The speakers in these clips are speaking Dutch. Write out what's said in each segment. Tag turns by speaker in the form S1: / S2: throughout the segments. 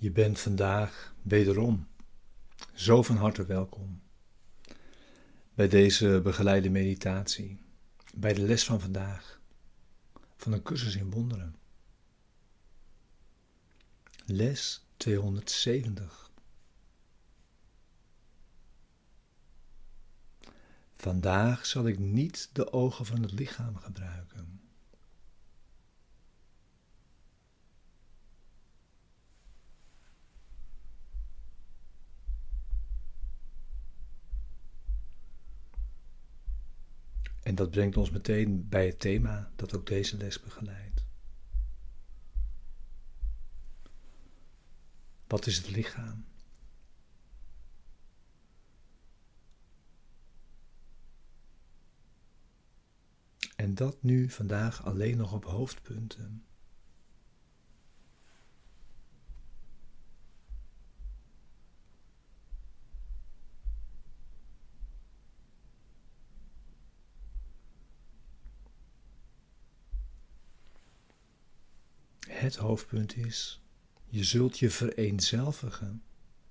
S1: Je bent vandaag wederom zo van harte welkom bij deze begeleide meditatie, bij de les van vandaag van een cursus in wonderen. Les 270. Vandaag zal ik niet de ogen van het lichaam gebruiken. En dat brengt ons meteen bij het thema dat ook deze les begeleidt. Wat is het lichaam? En dat nu vandaag alleen nog op hoofdpunten. Het hoofdpunt is, je zult je vereenzelvigen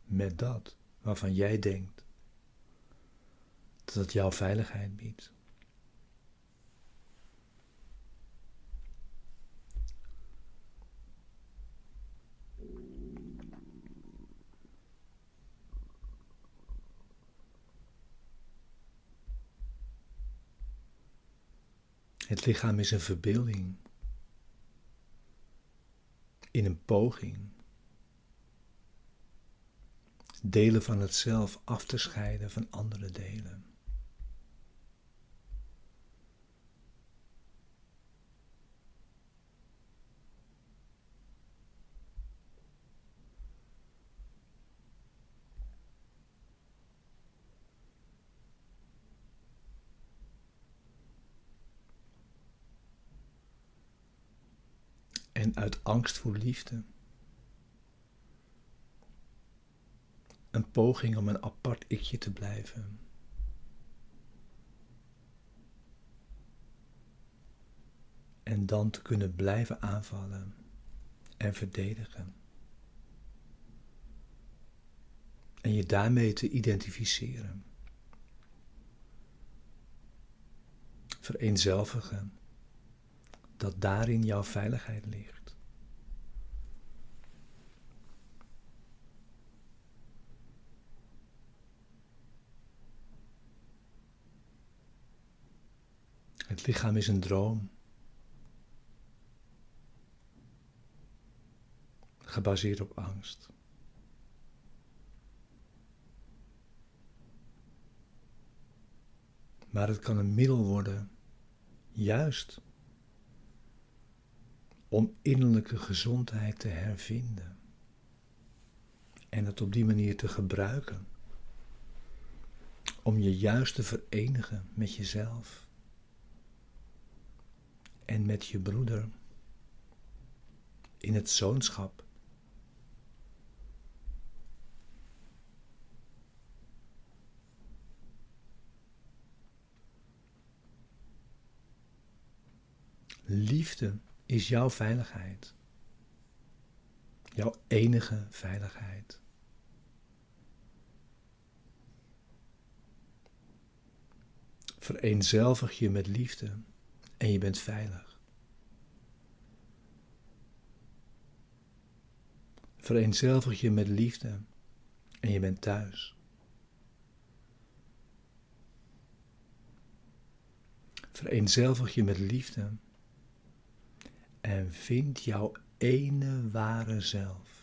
S1: met dat waarvan jij denkt dat het jouw veiligheid biedt. Het lichaam is een verbeelding in een poging delen van het zelf af te scheiden van andere delen. En uit angst voor liefde. Een poging om een apart ikje te blijven. En dan te kunnen blijven aanvallen en verdedigen. En je daarmee te identificeren. Vereenzelvigen dat daarin jouw veiligheid ligt. Het lichaam is een droom. Gebaseerd op angst. Maar het kan een middel worden, juist om innerlijke gezondheid te hervinden en het op die manier te gebruiken om je juist te verenigen met jezelf en met je broeder in het zoonschap. Liefde is jouw veiligheid. Jouw enige veiligheid. Vereenzelvig je met liefde en je bent veilig. Vereenzelvig je met liefde en je bent thuis. Vereenzelvig je met liefde en vind jouw ene ware zelf.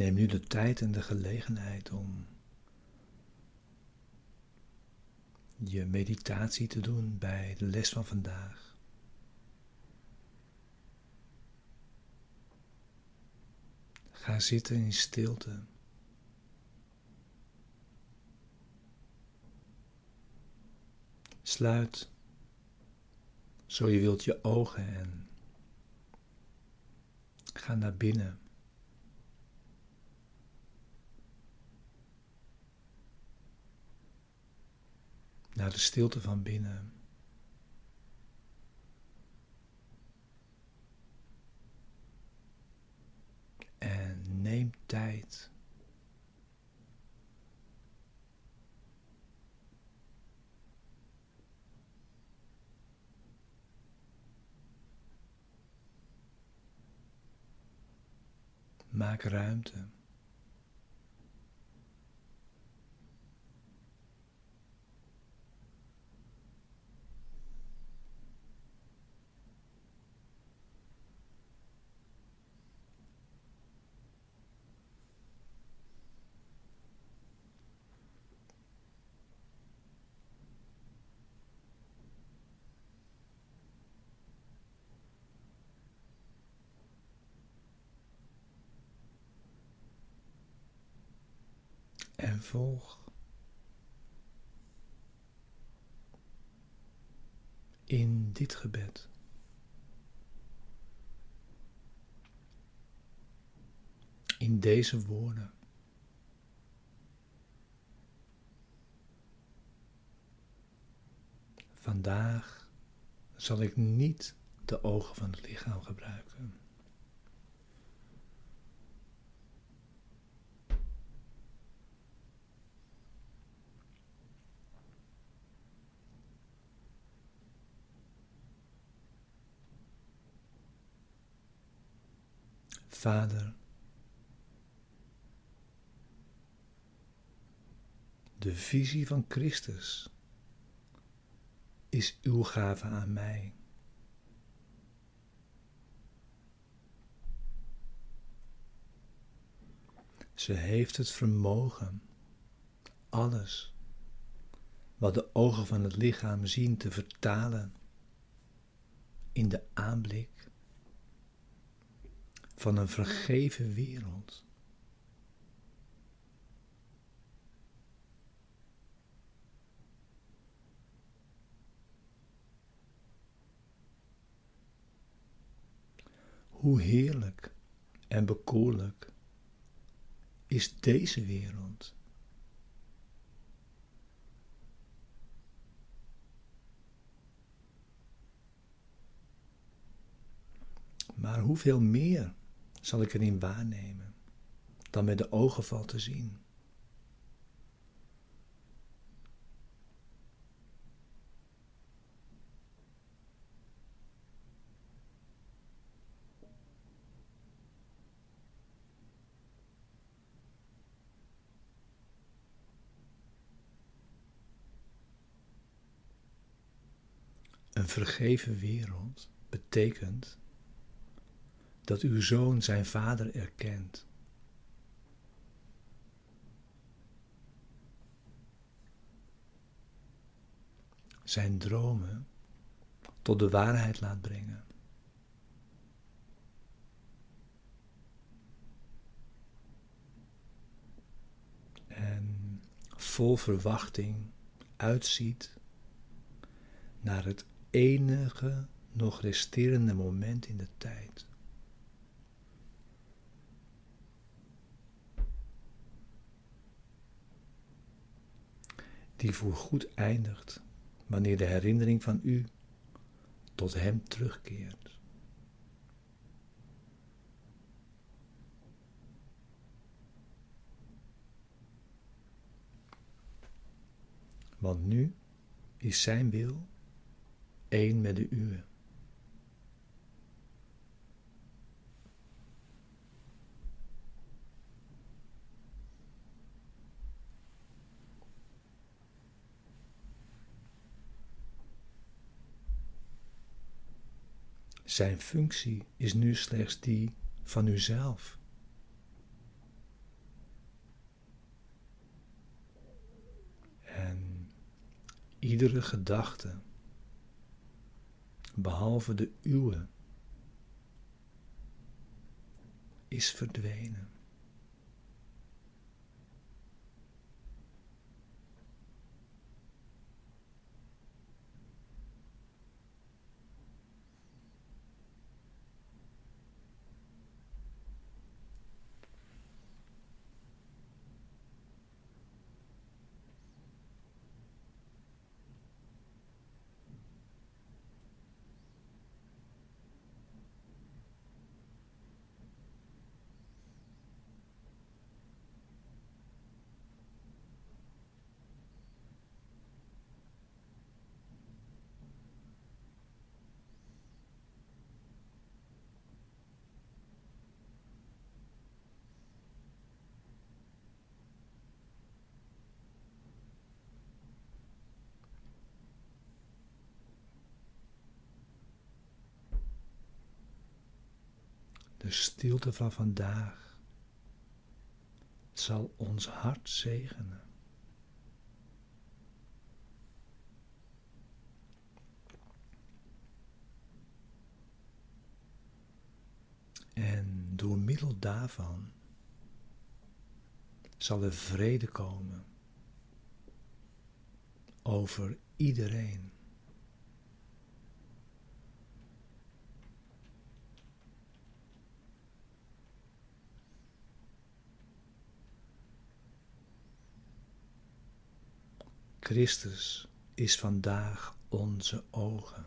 S1: Neem nu de tijd en de gelegenheid om je meditatie te doen bij de les van vandaag. Ga zitten in stilte. Sluit, zo je wilt, je ogen en ga naar binnen. Naar de stilte van binnen. En neem tijd. Maak ruimte. En volg in dit gebed. In deze woorden. Vandaag zal ik niet de ogen van het lichaam gebruiken. Vader, de visie van Christus is uw gave aan mij. Ze heeft het vermogen alles wat de ogen van het lichaam zien te vertalen in de aanblik van een vergeven wereld. Hoe heerlijk en bekoorlijk is deze wereld. Maar hoeveel meer zal ik erin waarnemen dan met de ogen valt te zien. Een vergeven wereld betekent dat uw zoon zijn vader erkent. Zijn dromen tot de waarheid laat brengen. En vol verwachting uitziet naar het enige nog resterende moment in de tijd. Die voorgoed eindigt wanneer de herinnering van u tot Hem terugkeert. Want nu is Zijn wil één met de uwe. Zijn functie is nu slechts die van uzelf. En iedere gedachte, behalve de uwe, is verdwenen. De stilte van vandaag zal ons hart zegenen. En door middel daarvan zal er vrede komen over iedereen. Christus is vandaag onze ogen.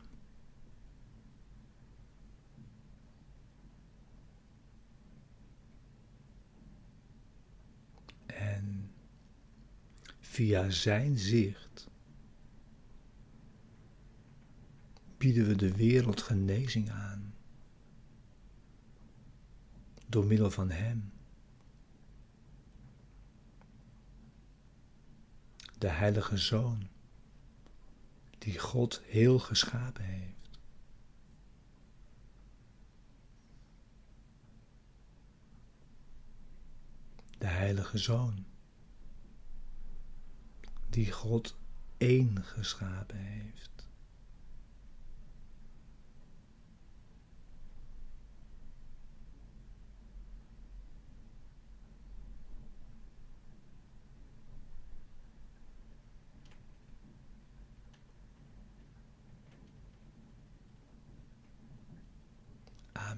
S1: En via Zijn zicht bieden we de wereld genezing aan. Door middel van Hem. De Heilige Zoon, die God heel geschapen heeft. De Heilige Zoon, die God één geschapen heeft.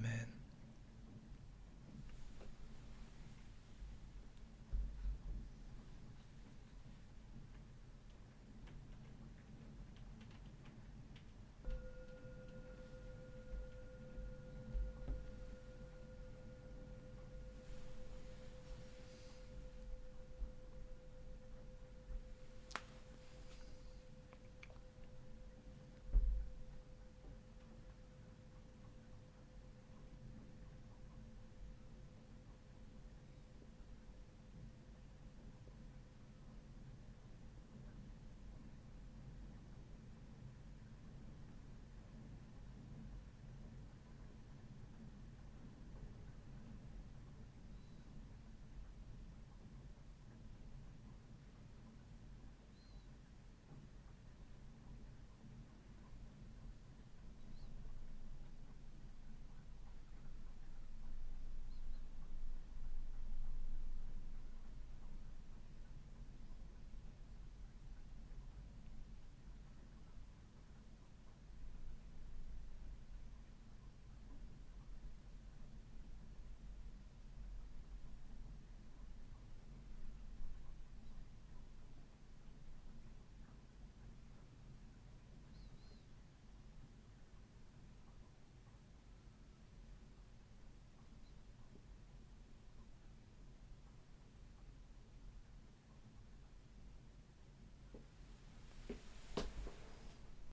S1: Amen.